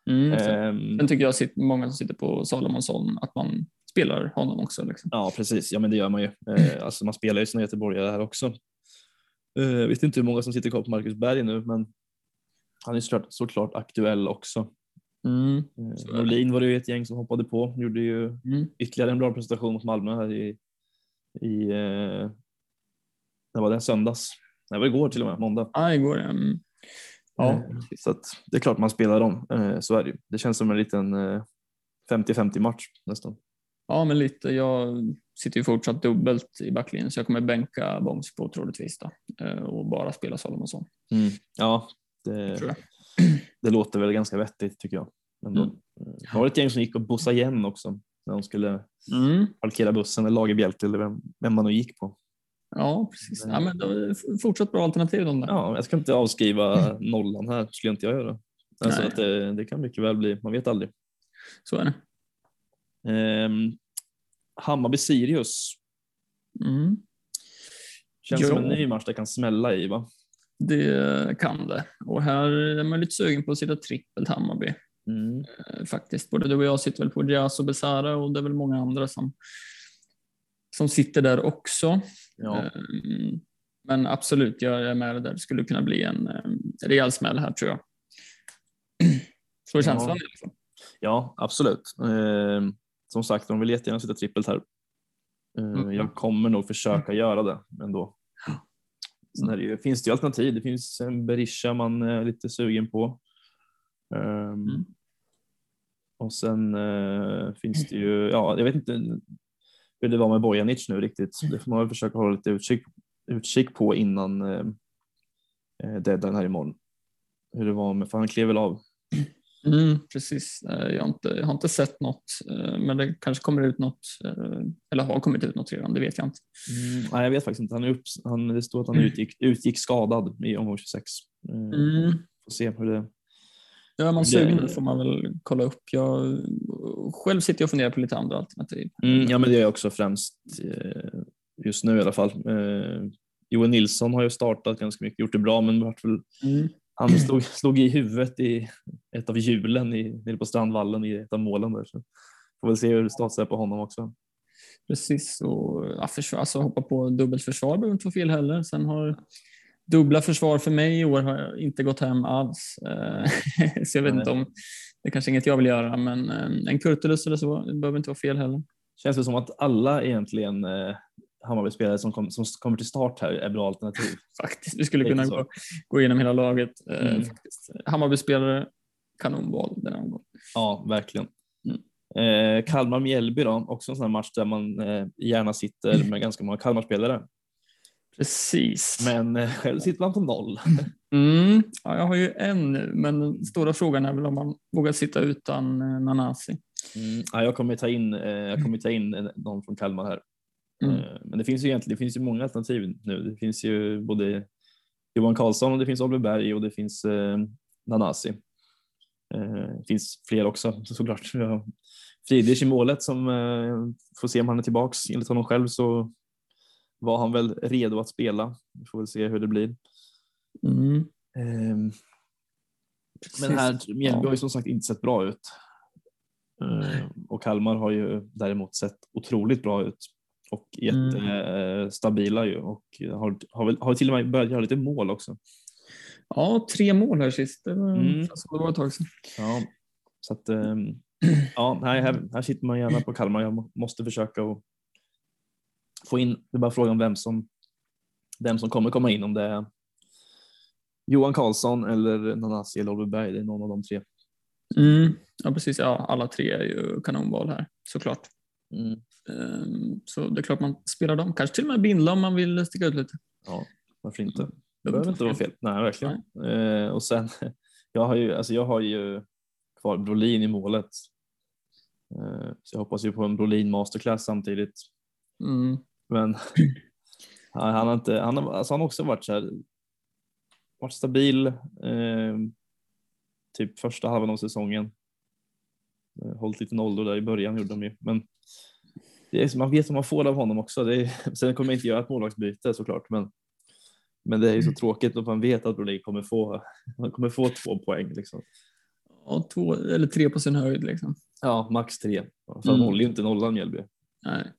Mm. Sen- Ehm, Sen tycker jag att många som sitter på Salomonsson att man spelar honom också. Liksom. Ja, precis. Ja, men det gör man ju. Eh, alltså, man spelar ju sina göteborgare här också. Eh, Jag vet inte hur många som sitter kvar på Marcus Berg nu, men han är såklart, såklart aktuell också. Mm. Eh. Norlin var det ju ett gäng som hoppade på, gjorde ju Mm. ytterligare en bra prestation mot Malmö här i, i eh, det var det söndags. Det var igår till och med, måndag. Ja, igår. Mm. Ja, Eh, Så att det är klart man spelar dem, eh, så är det ju. Det känns som en liten eh, 50-50 match nästan. ja, men lite. Jag sitter ju fortsatt dubbelt i backlinjen så jag kommer bänka Bångsbo troligtvis då, eh, och bara spela Salomonsson. Ja, det, Tror jag. det låter väl ganska vettigt tycker jag. Ändå. Mm. Det var ett gäng som gick och bussade igen också när de skulle Mm. parkera bussen eller Lagerbjälke eller vem, vem man nu gick på. Ja, precis. Ja, men det är fortsatt bra alternativ de där. Ja, jag ska inte avskriva nollan här, skulle inte jag göra. Alltså Nej. att det, det kan mycket väl bli, man vet aldrig. Så är det. Ehm, Hammarby-Sirius Mm. känns som en ny match det kan smälla i va? Det kan det. Och här är man lite sugen på att sitta trippelt Hammarby. Mm. eh, faktiskt. Både du och jag sitter väl på Diaz och Besara och det är väl många andra som, som sitter där också. Ja. Mm, Men absolut, jag är med där. Det skulle kunna bli en eh, rejäl smäll här tror jag. Så är känslan i alla fall. ja, absolut. Ehm, som sagt, de vill jättegärna sitta trippelt här. Ehm, Mm. Jag kommer nog försöka göra det ändå. Sen är det ju, finns det ju alternativ. Det finns en Berisha man är lite sugen på. Ehm, Mm. Och sen eh, finns det ju, ja, jag vet inte hur det var med Bojanic nu riktigt. Det får man väl försöka hålla lite utkik, utkik på innan eh, deadline här imorgon. Hur det var med, för han klev väl av. Mm, precis. Jag har, inte, jag har inte sett något, eh, men det kanske kommer ut något, eh, eller har kommit ut något redan, det vet jag inte. Nej, jag vet faktiskt inte. Han är upp, han, det står att han utgick, utgick skadad i omgång 26. Eh, Mm. Får se hur det... Ja, man Det- sugen får man väl kolla upp. Jag själv sitter jag och funderar på lite andra alternativ. Mm, ja, men det är jag också främst just nu i alla fall. Johan Nilsson har ju startat ganska mycket, gjort det bra, men vart väl Mm. Han slog, slog i huvudet i ett av hjulen i, nere på Strandvallen i ett av målen där. Så får väl se hur status är på honom också. Precis, och ja, försvar, alltså hoppa på dubbelt försvar behöver inte vara fel heller. Sen har dubbla försvar för mig i år har inte gått hem alls. Eh, så jag vet Nej. inte om det är kanske inget jag vill göra, men eh, en Kurtulus eller så behöver inte vara fel heller. Känns det som att alla egentligen eh, Hammarby-spelare som, kom, som kommer till start här är bra alternativ. Faktiskt, vi skulle kunna gå, gå igenom hela laget. Eh, Mm. faktiskt. Hammarby-spelare, kanonval den här omgången. Ja, verkligen. Mm. Eh, Kalmar-Mjällby då, också en sån här match där man eh, gärna sitter med ganska många Kalmar-spelare. Precis. Men eh, själv sitter man på noll. Mm, ja, jag har ju en nu, men den stora frågan är väl om man vågar sitta utan eh, Nanasi. Mm. Ja, jag kommer ta in, eh, jag kommer ta in eh, någon från Kalmar här. Mm. Eh, Men det finns ju egentligen det finns ju många alternativ nu. Det finns ju både Johan Karlsson och det finns Oliver Berg och det finns eh, Nanasi. Eh, Det finns fler också såklart. Har Friedrich i målet som eh, får se om han är tillbaks. Enligt honom själv så var han väl redo att spela. Vi får väl se hur det blir. Mm. Eh, Men här, Mjällby Ja. har ju som sagt inte sett bra ut. Eh, och Kalmar har ju däremot sett otroligt bra ut och jättestabila ju och har, har, har till och med börjat göra lite mål också. Ja, tre mål här sist. Det var, Mm. det var ett tag sedan. Ja, så att, ehm, ja, här, här sitter man gärna på Kalmar. Jag må- måste försöka att få in, det är bara frågan om vem som, vem som kommer komma in, om det är Johan Karlsson eller Nanasi eller Oliver Berg, det är någon av de tre. Mm. Ja, precis. Ja, alla tre är ju kanonval här såklart. Mm. Ehm, Så det är klart man spelar dem. Kanske till och med Bindla om man vill sticka ut lite. Ja, varför inte? Det Det behöver inte vara fel. Nej, verkligen. Eh, och sen, jag har ju, alltså jag har ju kvar Brolin i målet. Eh, så jag hoppas ju på en Brolin masterclass samtidigt. Mm. Men han, har inte, han har, alltså han har också varit så här, varit stabil. Eh, typ första halvan av säsongen. Hållit lite nollor där i början gjorde de ju, men är, man vet vad man får av honom också. Det är, sen kommer jag inte göra ett målvaktsbyte såklart, men, men det är ju så tråkigt att man vet att Brolin kommer få, han kommer få två poäng. Liksom. Ja, två eller tre på sin höjd liksom. Ja, max tre. För han Mm. håller ju inte nollan Mjällby. Nej.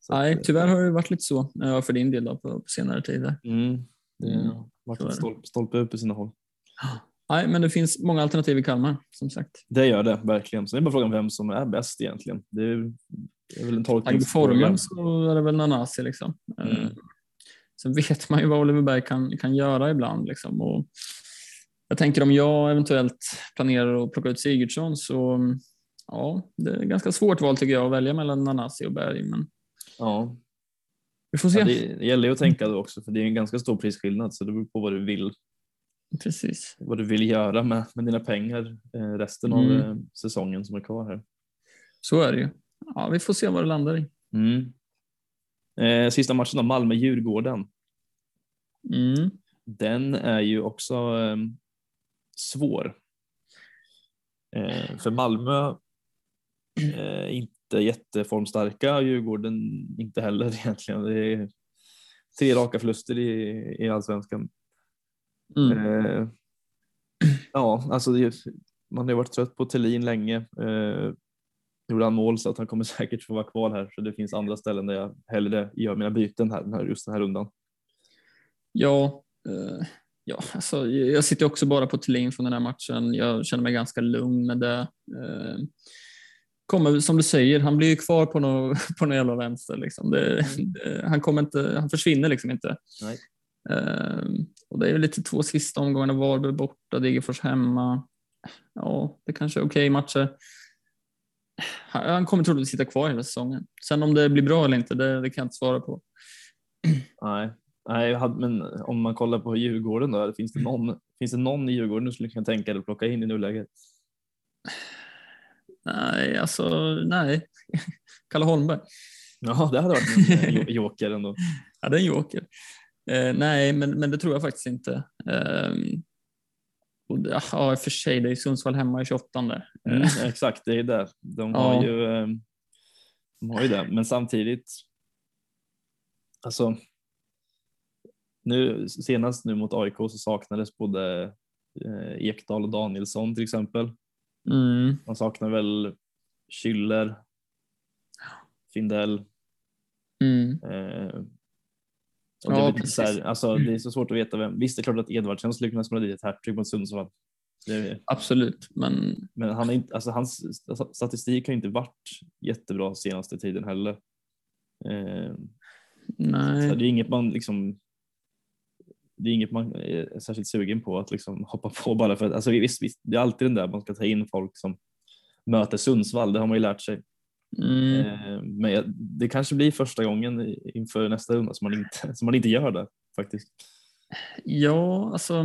Så Nej, eh, tyvärr har det varit lite så ja, för din del då, på, på senare tid. Mm, det Mm, har varit ett det. stolpe, stolpe upp på sina håll. Nej, men det finns många alternativ i Kalmar som sagt. Det gör det verkligen. Så det är bara frågan vem som är bäst egentligen. Det är, det är väl en tolkningsfråga. formen så är det väl Nanasi liksom. Mm. Eh, Sen vet man ju vad Oliver Berg kan, kan göra ibland. Liksom. Och jag tänker om jag eventuellt planerar att plocka ut Sigurdsson så ja, det är ganska svårt val tycker jag att välja mellan Nanasi och Berg. Men Ja, vi får se. ja, det, gäller ju att tänka då också för det är en ganska stor prisskillnad så det beror på vad du vill, Precis. vad du vill göra med, med dina pengar eh, resten av Mm. eh, säsongen som är kvar här. Så är det ju. Ja, vi får se vad det landar i. Mm. Eh, sista matchen då, Malmö-Djurgården. Mm. Den är ju också eh, svår. Eh, för Malmö eh, inte jätteformstarka, Djurgården inte heller egentligen. Det är tre raka förluster i, i allsvenskan. Mm. Eh, ja, alltså det, man har ju varit trött på Thelin länge. Gjorde han mål så att han kommer säkert få vara kvar här så det finns andra ställen där jag hellre gör mina byten här, just den här rundan. Ja, eh, ja alltså, jag sitter också bara på Thelin från den här matchen. Jag känner mig ganska lugn med det. Eh, kommer, som du säger, han blir ju kvar på någon, på någon jävla vänster. Liksom. Det, det, han, kommer inte, han försvinner liksom inte. Eh, och det är ju lite två sista omgångarna, Varberg borta, Degerfors hemma. Ja, det kanske är okej matcher. Han, kommer troligtvis sitta kvar hela säsongen. Sen om det blir bra eller inte, det, det kan jag inte svara på. Nej, Nej men om man kollar på Djurgården då, finns det någon, finns det någon i Djurgården du skulle kunna tänka dig att plocka in i nuläget? Nej, alltså nej. Kalle Holmberg. Ja, det hade varit en eh, jo- joker ändå. Ja, det är en joker. Eh, nej, men, men det tror jag faktiskt inte. Ehm, och ja, i och för sig, det är Sundsvall hemma i 28. Där. Mm, exakt, det är det. De har, Ja. ju, eh, de har ju det, men samtidigt. Alltså. Nu senast nu mot AIK så saknades både eh, Ekdal och Danielsson till exempel. Mm, Man saknar väl Schüller, Findell. mm, Eh, och det, Ja, är lite så här, alltså, det är så svårt att veta vem. Visst, det är klart att Edvardsen skulle kunna smälla dit ett hattrick mot Sundsvall. Det, absolut, men men han är inte, alltså, hans statistik har inte varit jättebra senaste tiden heller. Eh, så nej. det är inget man liksom det är inget man är särskilt sugen på att liksom hoppa på bara för att, alltså visst, visst, det är alltid den där man ska ta in folk som möter Sundsvall, det har man ju lärt sig. Mm, Eh, Men det kanske blir första gången inför nästa runda som man inte, som man inte gör det faktiskt. ja, alltså.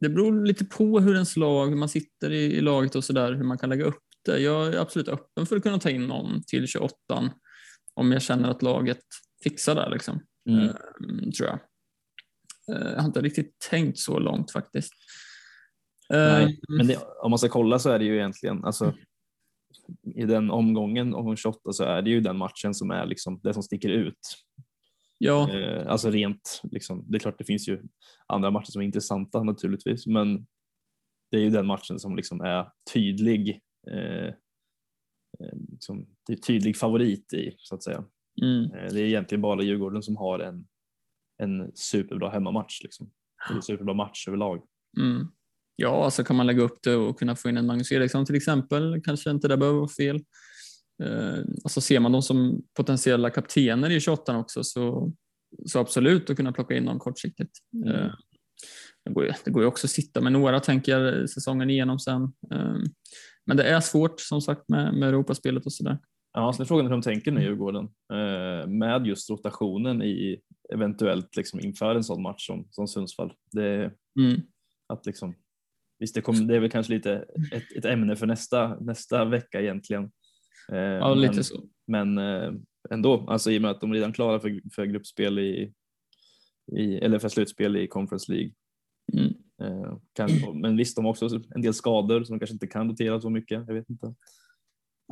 Det beror lite på hur ens lag, hur man sitter i, i laget och sådär, hur man kan lägga upp det. Jag är absolut öppen för att kunna ta in någon till 28 om jag känner att laget fixar det. Liksom. Mm. Mm, tror jag. Eh, Jag har inte riktigt tänkt så långt faktiskt. Eh, Nej, men det, om man ska kolla så är det ju egentligen, alltså, i den omgången, omgång 28, så är det ju den matchen som är liksom det som sticker ut. Ja, Eh, alltså rent, liksom, det är klart det finns ju andra matcher som är intressanta naturligtvis, men det är ju den matchen som liksom är tydlig. Eh, eh, liksom, är tydlig favorit i så att säga. Mm. Eh, Det är egentligen bara Djurgården som har en, en superbra hemmamatch. Liksom. Eller superbra match överlag. Mm. Ja, alltså kan man lägga upp det och kunna få in en Magnus Eriksson till exempel, kanske inte det behöver vara fel. Eh, alltså ser man dem som potentiella kaptener i 28 också så, så absolut att kunna plocka in dem kortsiktigt. Mm. Eh, det, går ju, det går ju också att sitta med några tänker jag säsongen igenom sen. Eh, men det är svårt som sagt med, med Europaspelet och sådär. Ja, så är frågan hur de tänker nu Djurgården eh, med just rotationen i eventuellt liksom inför en sån match som, som Sundsvall. Det, Mm. att liksom, visst, det, kom, det är väl kanske lite ett, ett ämne för nästa, nästa vecka egentligen. Eh, Ja, men, lite så. Men eh, ändå, alltså i och med att de redan klara för, för gruppspel i, i, eller för slutspel i Conference League. Mm. Eh, kan, men visst, de har också en del skador som de kanske inte kan rotera så mycket. Jag vet inte.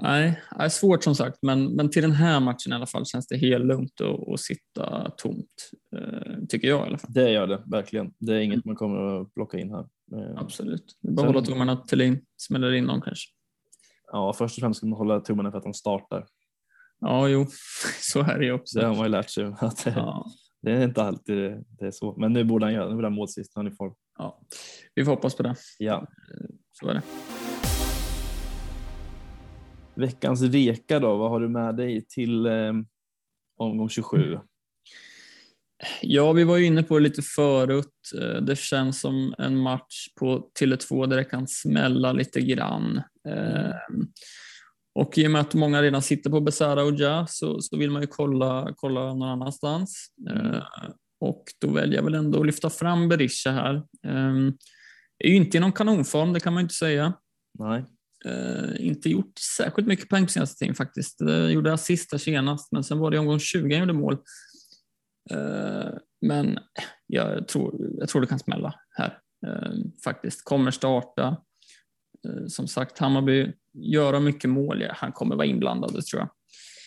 Nej, det är svårt som sagt, men, men till den här matchen i alla fall känns det helt lugnt att, att sitta tomt. Eh, tycker jag i alla fall. Det gör det verkligen. Det är inget man kommer att plocka in här. Eh, Absolut. Det är bara att hålla tummarna att Thelin smäller in någon kanske. Ja, först och främst ska man hålla tummarna för att de startar. Ja, jo, så är det ju också. Det har man ju lärt sig att det, Ja, det är inte alltid det, det är så. Men nu borde han göra, nu borde han mål sist, han är i form. ja. Vi får hoppas på det. Ja. Så är det. Veckans reka då, vad har du med dig till eh, omgång 27? Ja, vi var ju inne på det lite förut. Eh, Det känns som en match på Tele2 där det kan smälla lite grann. Eh, Och i och med att många redan sitter på Besara och Ja så, så vill man ju kolla, kolla någon annanstans. Eh, Och då väljer jag väl ändå att lyfta fram Berisha här. Eh, Är ju inte i någon kanonform, det kan man ju inte säga. Nej. Eh, inte gjort särskilt mycket poäng på senaste tiden faktiskt. Det gjorde assist där senast, men sen var det omgång 20 han gjorde mål. Eh, men jag tror, jag tror det kan smälla här eh, faktiskt. Kommer starta. Eh, som sagt, Hammarby göra mycket mål. Han kommer vara inblandad, det tror jag.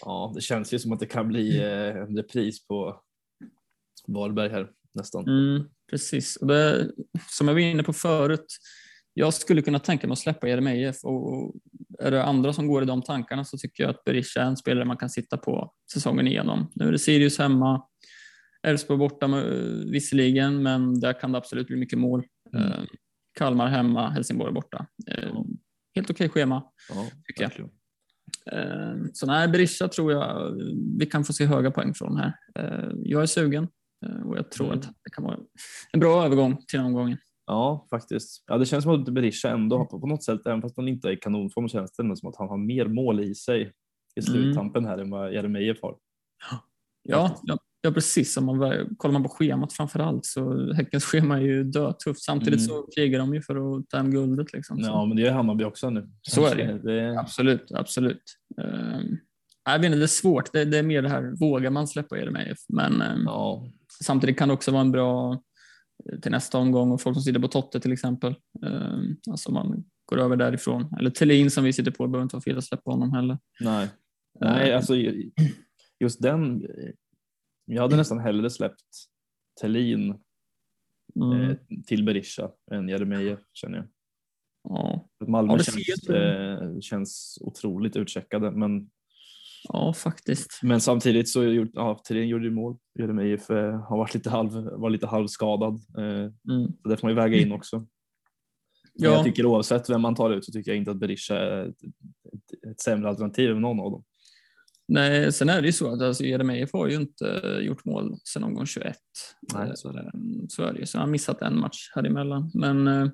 Ja, det känns ju som att det kan bli eh, en repris på Varberg här nästan. Mm, precis. Och det, som jag var inne på förut, jag skulle kunna tänka mig att släppa Jeremejeff och är det andra som går i de tankarna så tycker jag att Berisha är en spelare man kan sitta på säsongen igenom. Nu är det Sirius hemma, Elfsborg borta med, visserligen, men där kan det absolut bli mycket mål. Mm. Eh, Kalmar hemma, Helsingborg borta. Eh, Ja. Helt okej schema. Ja, tycker jag. verkligen. Eh, Så nej, Berisha tror jag vi kan få se höga poäng från här. Eh, Jag är sugen eh, och jag tror Mm. att det kan vara en bra övergång till omgången. Ja, faktiskt. Ja, det känns som att Berisha ändå har på något sätt, även fast han inte är i kanonform, känns det som att han har mer mål i sig i Mm. sluttampen här än vad Jeremejeff har. Ja, ja, ja precis. Om man, kollar man på schemat framför allt så Häckens schema är ju dödtufft. Samtidigt Mm. så krigar de ju för att ta hem guldet. Liksom. Så- Ja, men det är Hammarby också nu. Så är det. det Absolut, absolut. Uh, jag vet inte, det är svårt. Det, det är mer det här, vågar man släppa Jeremejeff? Men ehm, ja, samtidigt kan det också vara en bra till nästa omgång och folk som sitter på Totte till exempel. Um, alltså man går över därifrån. Eller Thelin som vi sitter på, det behöver inte vara fel att släppa honom heller. nej. Nej, Eh, alltså just den. Jag hade nästan hellre släppt Thelin mm, eh, till Berisha än Jeremejeff känner jag. ja. Malmö Ja, känns, eh, känns otroligt utcheckade, men, ja, faktiskt. men samtidigt så gjorde ja, Thelin gjorde ju mål. Jeremejeff eh, har varit lite, halv, var lite halvskadad. Eh, Mm. så det får man ju väga in också. Men Ja, Jag tycker oavsett vem man tar ut så tycker jag inte att Berisha är ett, ett, ett sämre alternativ än någon av dem. nej, sen är det ju så att alltså, Jeremejeff har ju inte eh, gjort mål sedan omgång 21. Nej, så är det. Så är det. Så han har missat en match här emellan. Men eh,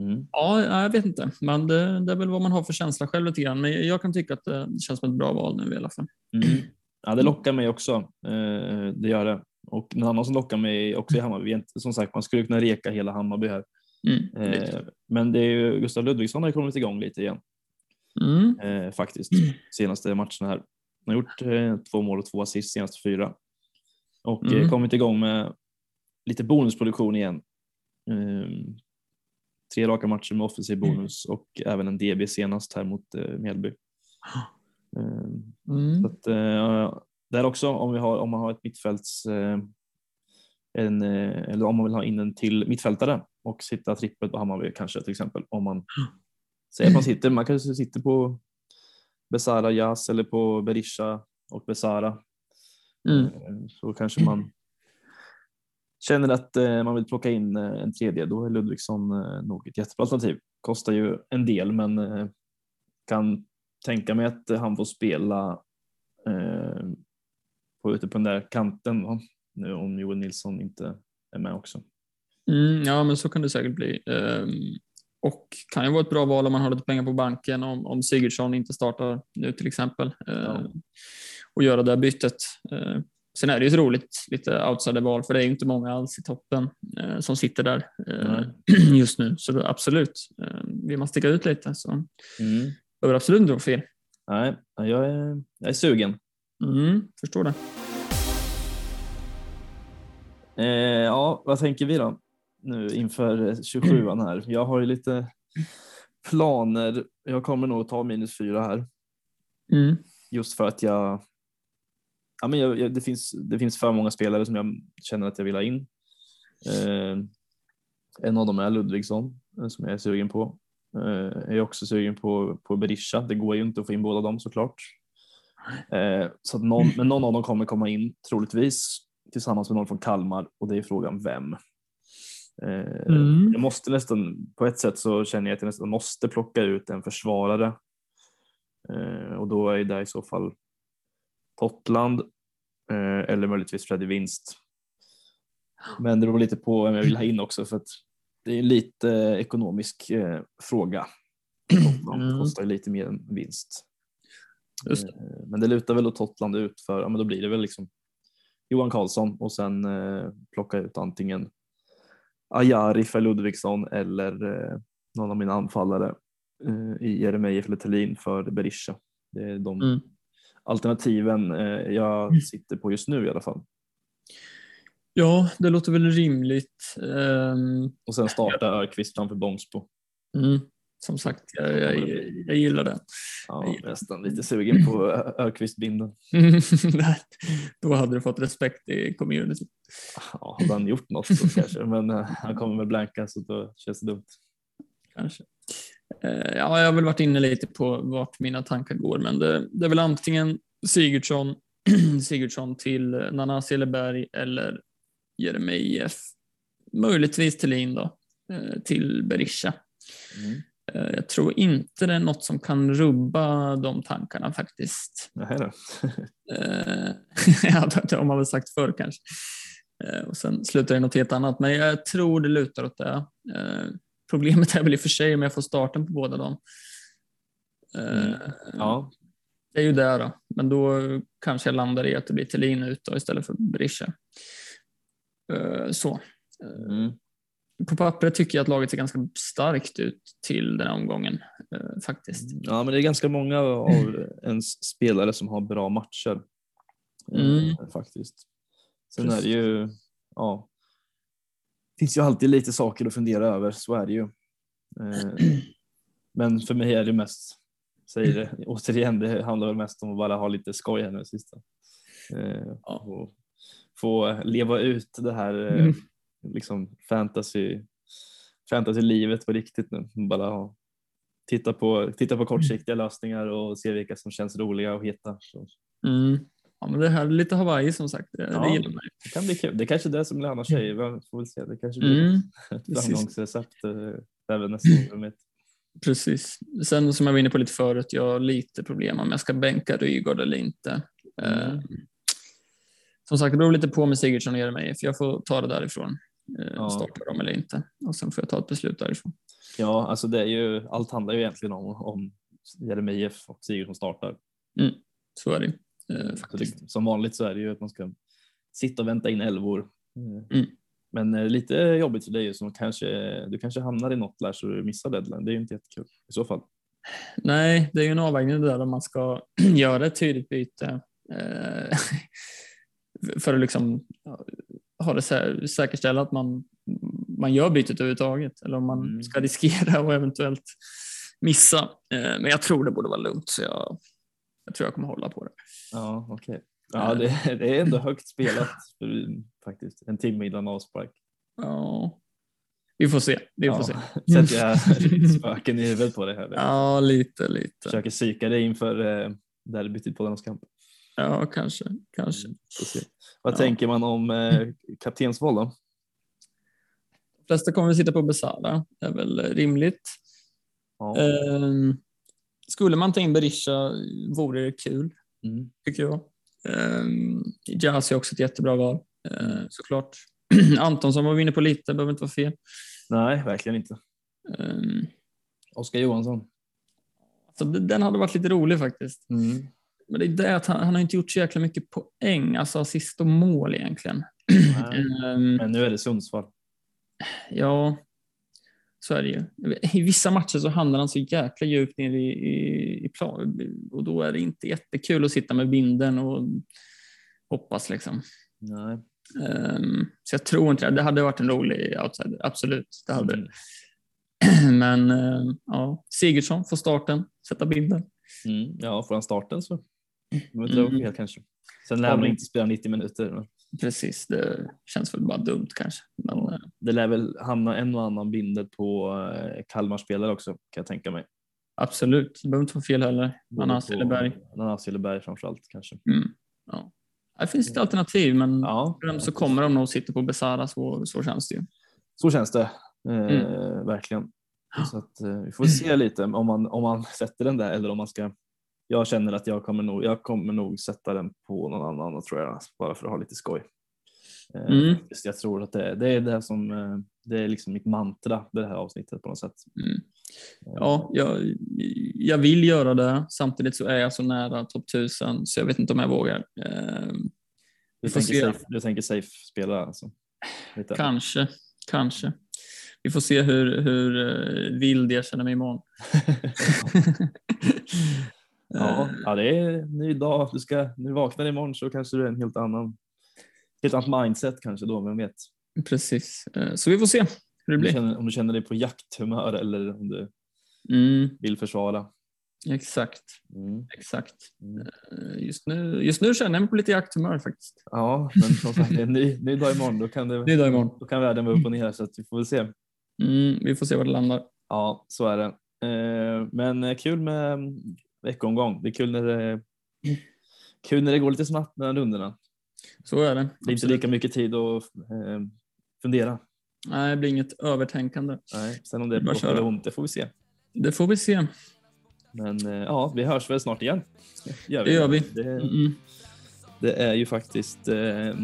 Mm. ja, jag vet inte. Men det, det är väl vad man har för känsla själv lite grann. Men jag kan tycka att det känns som ett bra val nu i alla fall. Mm. Ja, det lockar mig också. Eh, det gör det. Och en annan som lockar mig också i Hammarby, som sagt man skulle kunna reka hela Hammarby här. Mm. Eh, men det är ju Gustav Ludvigsson har kommit igång lite igen Mm. eh, faktiskt senaste matcherna här. Han har gjort eh, två mål och två assist senaste fyra. Och eh, Mm. kommit igång med lite bonusproduktion igen. Tre raka matcher med offensiv bonus och även en DB senast här mot eh, Mjällby. Eh, Mm. så att, eh, där också om, vi har, om man har ett mittfälts eh, en, eller om man vill ha in en till mittfältare och sitta trippel på Hammarby kanske till exempel. Om man säger att man sitter, man kanske sitter på Besara Jas eller på Berisha och Besara. Mm. Eh, Så kanske man känner att eh, man vill plocka in eh, en tredje, då är Ludvigsson eh, nog ett jättebra alternativ. Kostar ju en del, men kan tänka mig att han får spela eh, på, ute på den där kanten va? nu om Joel Nilsson inte är med också. Mm, ja, men så kan det säkert bli. Ehm, och kan ju vara ett bra val om man har lite pengar på banken om, om Sigurdsson inte startar nu till exempel. Ja. Och göra det bytet. Sen är det ju så roligt, lite outsider-val, för det är ju inte många alls i toppen eh, som sitter där eh, just nu. Så då, absolut, eh, vill man sticka ut lite så Mm. behöver absolut inte vara fel. Nej, jag är, jag är sugen. Mm, förstår det. Eh, ja, vad tänker vi då nu inför 27an här? Jag har ju lite planer. Jag kommer nog ta minus fyra här Mm. just för att jag. Ja, men jag, jag, det, finns, det finns för många spelare som jag känner att jag vill ha in. Eh, en av dem är Ludvigsson eh, som jag är sugen på. Eh, jag är också sugen på, på Berisha. Det går ju inte att få in båda dem såklart. Eh, så någon, men någon av dem kommer komma in troligtvis tillsammans med någon från Kalmar och det är frågan vem. Eh, Mm. Jag måste nästan, på ett sätt så känner jag att jag nästan måste plocka ut en försvarare. Eh, och då är det i så fall Totland eh, eller möjligtvis Freddy Winst. Men det beror lite på vem jag vill ha in också för att det är en lite ekonomisk eh, fråga. Totland Mm. kostar lite mer än vinst. Just det. Eh, Men det lutar väl åt Totland ut för, ja men då blir det väl liksom Johan Karlsson och sen eh, plocka ut antingen Ajari för Ludvigsson eller eh, någon av mina anfallare eh, i Jeremejeff eller Thelin för Berisha. Det är de Mm. Alternativen eh, jag sitter på just nu i alla fall. Ja, det låter väl rimligt. Ehm, Och sen starta Öqvist framför Bångsbo. Mm, som sagt, jag, jag, jag gillar det. Ja, nästan lite sugen på Ö- Öqvist-binden. Då hade du fått respekt i community. Ja, hade han gjort något så kanske, men eh, han kommer med blanka så då känns det dumt. Kanske. Eh, Ja, jag har väl varit inne lite på vart mina tankar går, men det, det är väl antingen Sigurdsson, Sigurdsson till Nanasi eller Berg eller Jeremejeff. Möjligtvis Thelin då, eh, till Berisha. Mm. Eh, Jag tror inte det är något som kan rubba de tankarna faktiskt. Nähä då. Ja, det har man väl sagt förr kanske. Och sen slutar det något helt annat, men jag tror det lutar åt det. Eh, problemet är väl i och för sig om jag får starten på båda dem. Eh, Mm. Ja, Det är ju det då, men då kanske jag landar i att det blir Thelin ut då, istället för Berisha. Eh, så. Eh, mm. På pappret tycker jag att laget ser ganska starkt ut till den här omgången eh, faktiskt. ja, men det är ganska många av ens spelare som har bra matcher. eh, Mm. Faktiskt. Sen är det ju, ja, finns ju alltid lite saker att fundera över, så är det ju. Eh, Men för mig är det mest, säger det återigen, det handlar väl mest om att bara ha lite skoj här nu sista. Eh, och få leva ut det här eh, Mm. liksom fantasy, fantasy-livet på riktigt nu. Bara ha, titta, på, titta på kortsiktiga lösningar och se vilka som känns roliga heta. Så Mm. Ja, men det här är lite Hawaii som sagt, det, Ja. det gillar man det kan bli kul. Det är kanske är det som lönar sig. Vi får väl se. Det kanske blir Mm. ett framgångsrecept eh, även nästa år. Precis. Sen som jag var inne på lite förut, jag har lite problem om jag ska bänka Rygaard eller inte. Mm. Eh, som sagt, det beror lite på med Sigurdsson och Jeremejeff. Jag får ta det därifrån. Eh, Ja. Starta dem eller inte. Och sen får jag ta ett beslut därifrån. Ja, alltså det är ju, allt handlar ju egentligen om, om Jeremejeff och Sigurd som startar. Så är det faktiskt. det, som vanligt så är det ju att man ska sitta och vänta in elvor. Eh, Mm. Men eh, lite jobbigt för dig som kanske, du kanske hamnar i något där så du missar deadline. Det är ju inte jättekul i så fall. Nej, det är ju en avvägning där om man ska göra ett tydligt byte. Eh, för att liksom ha det sä- säkerställa att man, man gör bytet överhuvudtaget. Eller om man Mm. ska riskera och eventuellt missa. Eh, men jag tror det borde vara lugnt så jag, jag tror jag kommer hålla på det. Ja, okej. Ja, det, det är ändå högt spelat för, faktiskt. En timme innan avspark. Ja, Vi får se. Vi får Ja. se. Sätter jag spöken i huvudet på dig här. Ja, lite, lite. Försöker psyka dig inför eh, derbyt i Poddarnas kamp. Ja, kanske, kanske. Se. Vad Ja. tänker man om eh, kaptensval då? De flesta kommer att sitta på Besara. Det är väl rimligt. Ja. Ehm, skulle man ta in Berisha vore det kul, Mm. tycker jag. Um, Jazz är också ett jättebra val, eh, såklart. Antonsson var vi inne på lite, behöver inte vara fel. Nej, verkligen inte. Um, Oskar Johansson. så det- den hade varit lite rolig faktiskt. Mm. Men det är det att han, han har inte gjort så jäkla mycket poäng, alltså assist och mål egentligen. Nej. Ehm, Men nu är det Sundsvall. Ja, så är det ju. I vissa matcher så hamnar han så jäkla djupt ner i, i, i plan och då är det inte jättekul att sitta med binden och hoppas liksom. Nej. Ehm, så jag tror inte det. Det hade varit en rolig outsider, absolut. Det hade. Mm. Men ehm, ja, Sigurdsson får starten, sätta binden. Mm. Ja, får han starten så det var Mm. kanske. Sen lär man inte spela 90 minuter. Men Precis, det känns väl bara dumt kanske. Men, eh, det lär väl hamna en och annan bindel på eh, Kalmar-spelare också kan jag tänka mig. absolut, det behöver inte vara fel heller. På- Hilleberg. Anas Hilleberg framförallt kanske. Mm. Ja. Det finns ett alternativ, men Ja, så kommer de nog sitta på Besara, så, så känns det ju. så känns det. Eh, Mm. Verkligen. Så att, eh, vi får se lite om man, om man sätter den där eller om man ska. Jag känner att jag kommer nog, jag kommer nog sätta den på någon annan tror jag, bara för att ha lite skoj. Eh, Mm. Jag tror att det, det är det som eh, det är liksom mitt mantra det här avsnittet på något sätt. Mm. Ja, jag, jag vill göra det. Samtidigt så är jag så nära topp 1000 så jag vet inte om jag vågar. Eh, Du tänker, safe, du tänker safe spela alltså? Lite. kanske, kanske. Vi får se hur, hur eh, vild jag känner mig imorgon. Ja, Eh, ja, det är en ny dag. Du ska, nu vaknar imorgon så kanske du är en helt annan, helt annat mindset kanske då, vem vet? Precis, Eh, så vi får se hur det Om du, blir. känner, om du känner dig på jakthumör eller om du Mm, vill försvara. exakt, Mm. exakt. Mm. Eh, Just nu, just nu känner jag mig på lite jakthumör faktiskt. Ja, men som sagt, det är en ny, ny dag imorgon. Då kan, det, är dag imorgon. då kan världen vara upp och ner så att vi får väl se. Mm, vi får se var det landar. Ja, så är det. Men kul med veckomgång. Det är kul när det, kul när det går lite snabbt mellan rundorna. Så är det. Det är inte lika mycket tid att eh, fundera. Nej, det blir inget övertänkande. Nej, sen om det köra. eller ont, det får vi se. Det får vi se. Men eh, ja, vi hörs väl snart igen. Gör Det gör vi. Det, Mm. det är ju faktiskt, eh,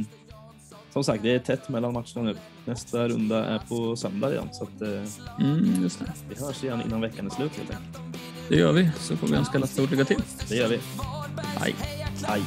som sagt, det är tätt mellan matcherna nu. Nästa runda är på söndag igen, så att, eh, Mm, just det. vi hörs igen innan veckan är slut helt enkelt. Det gör vi, så får vi önska alla stort lycka till. Det gör vi. Hej. Hej.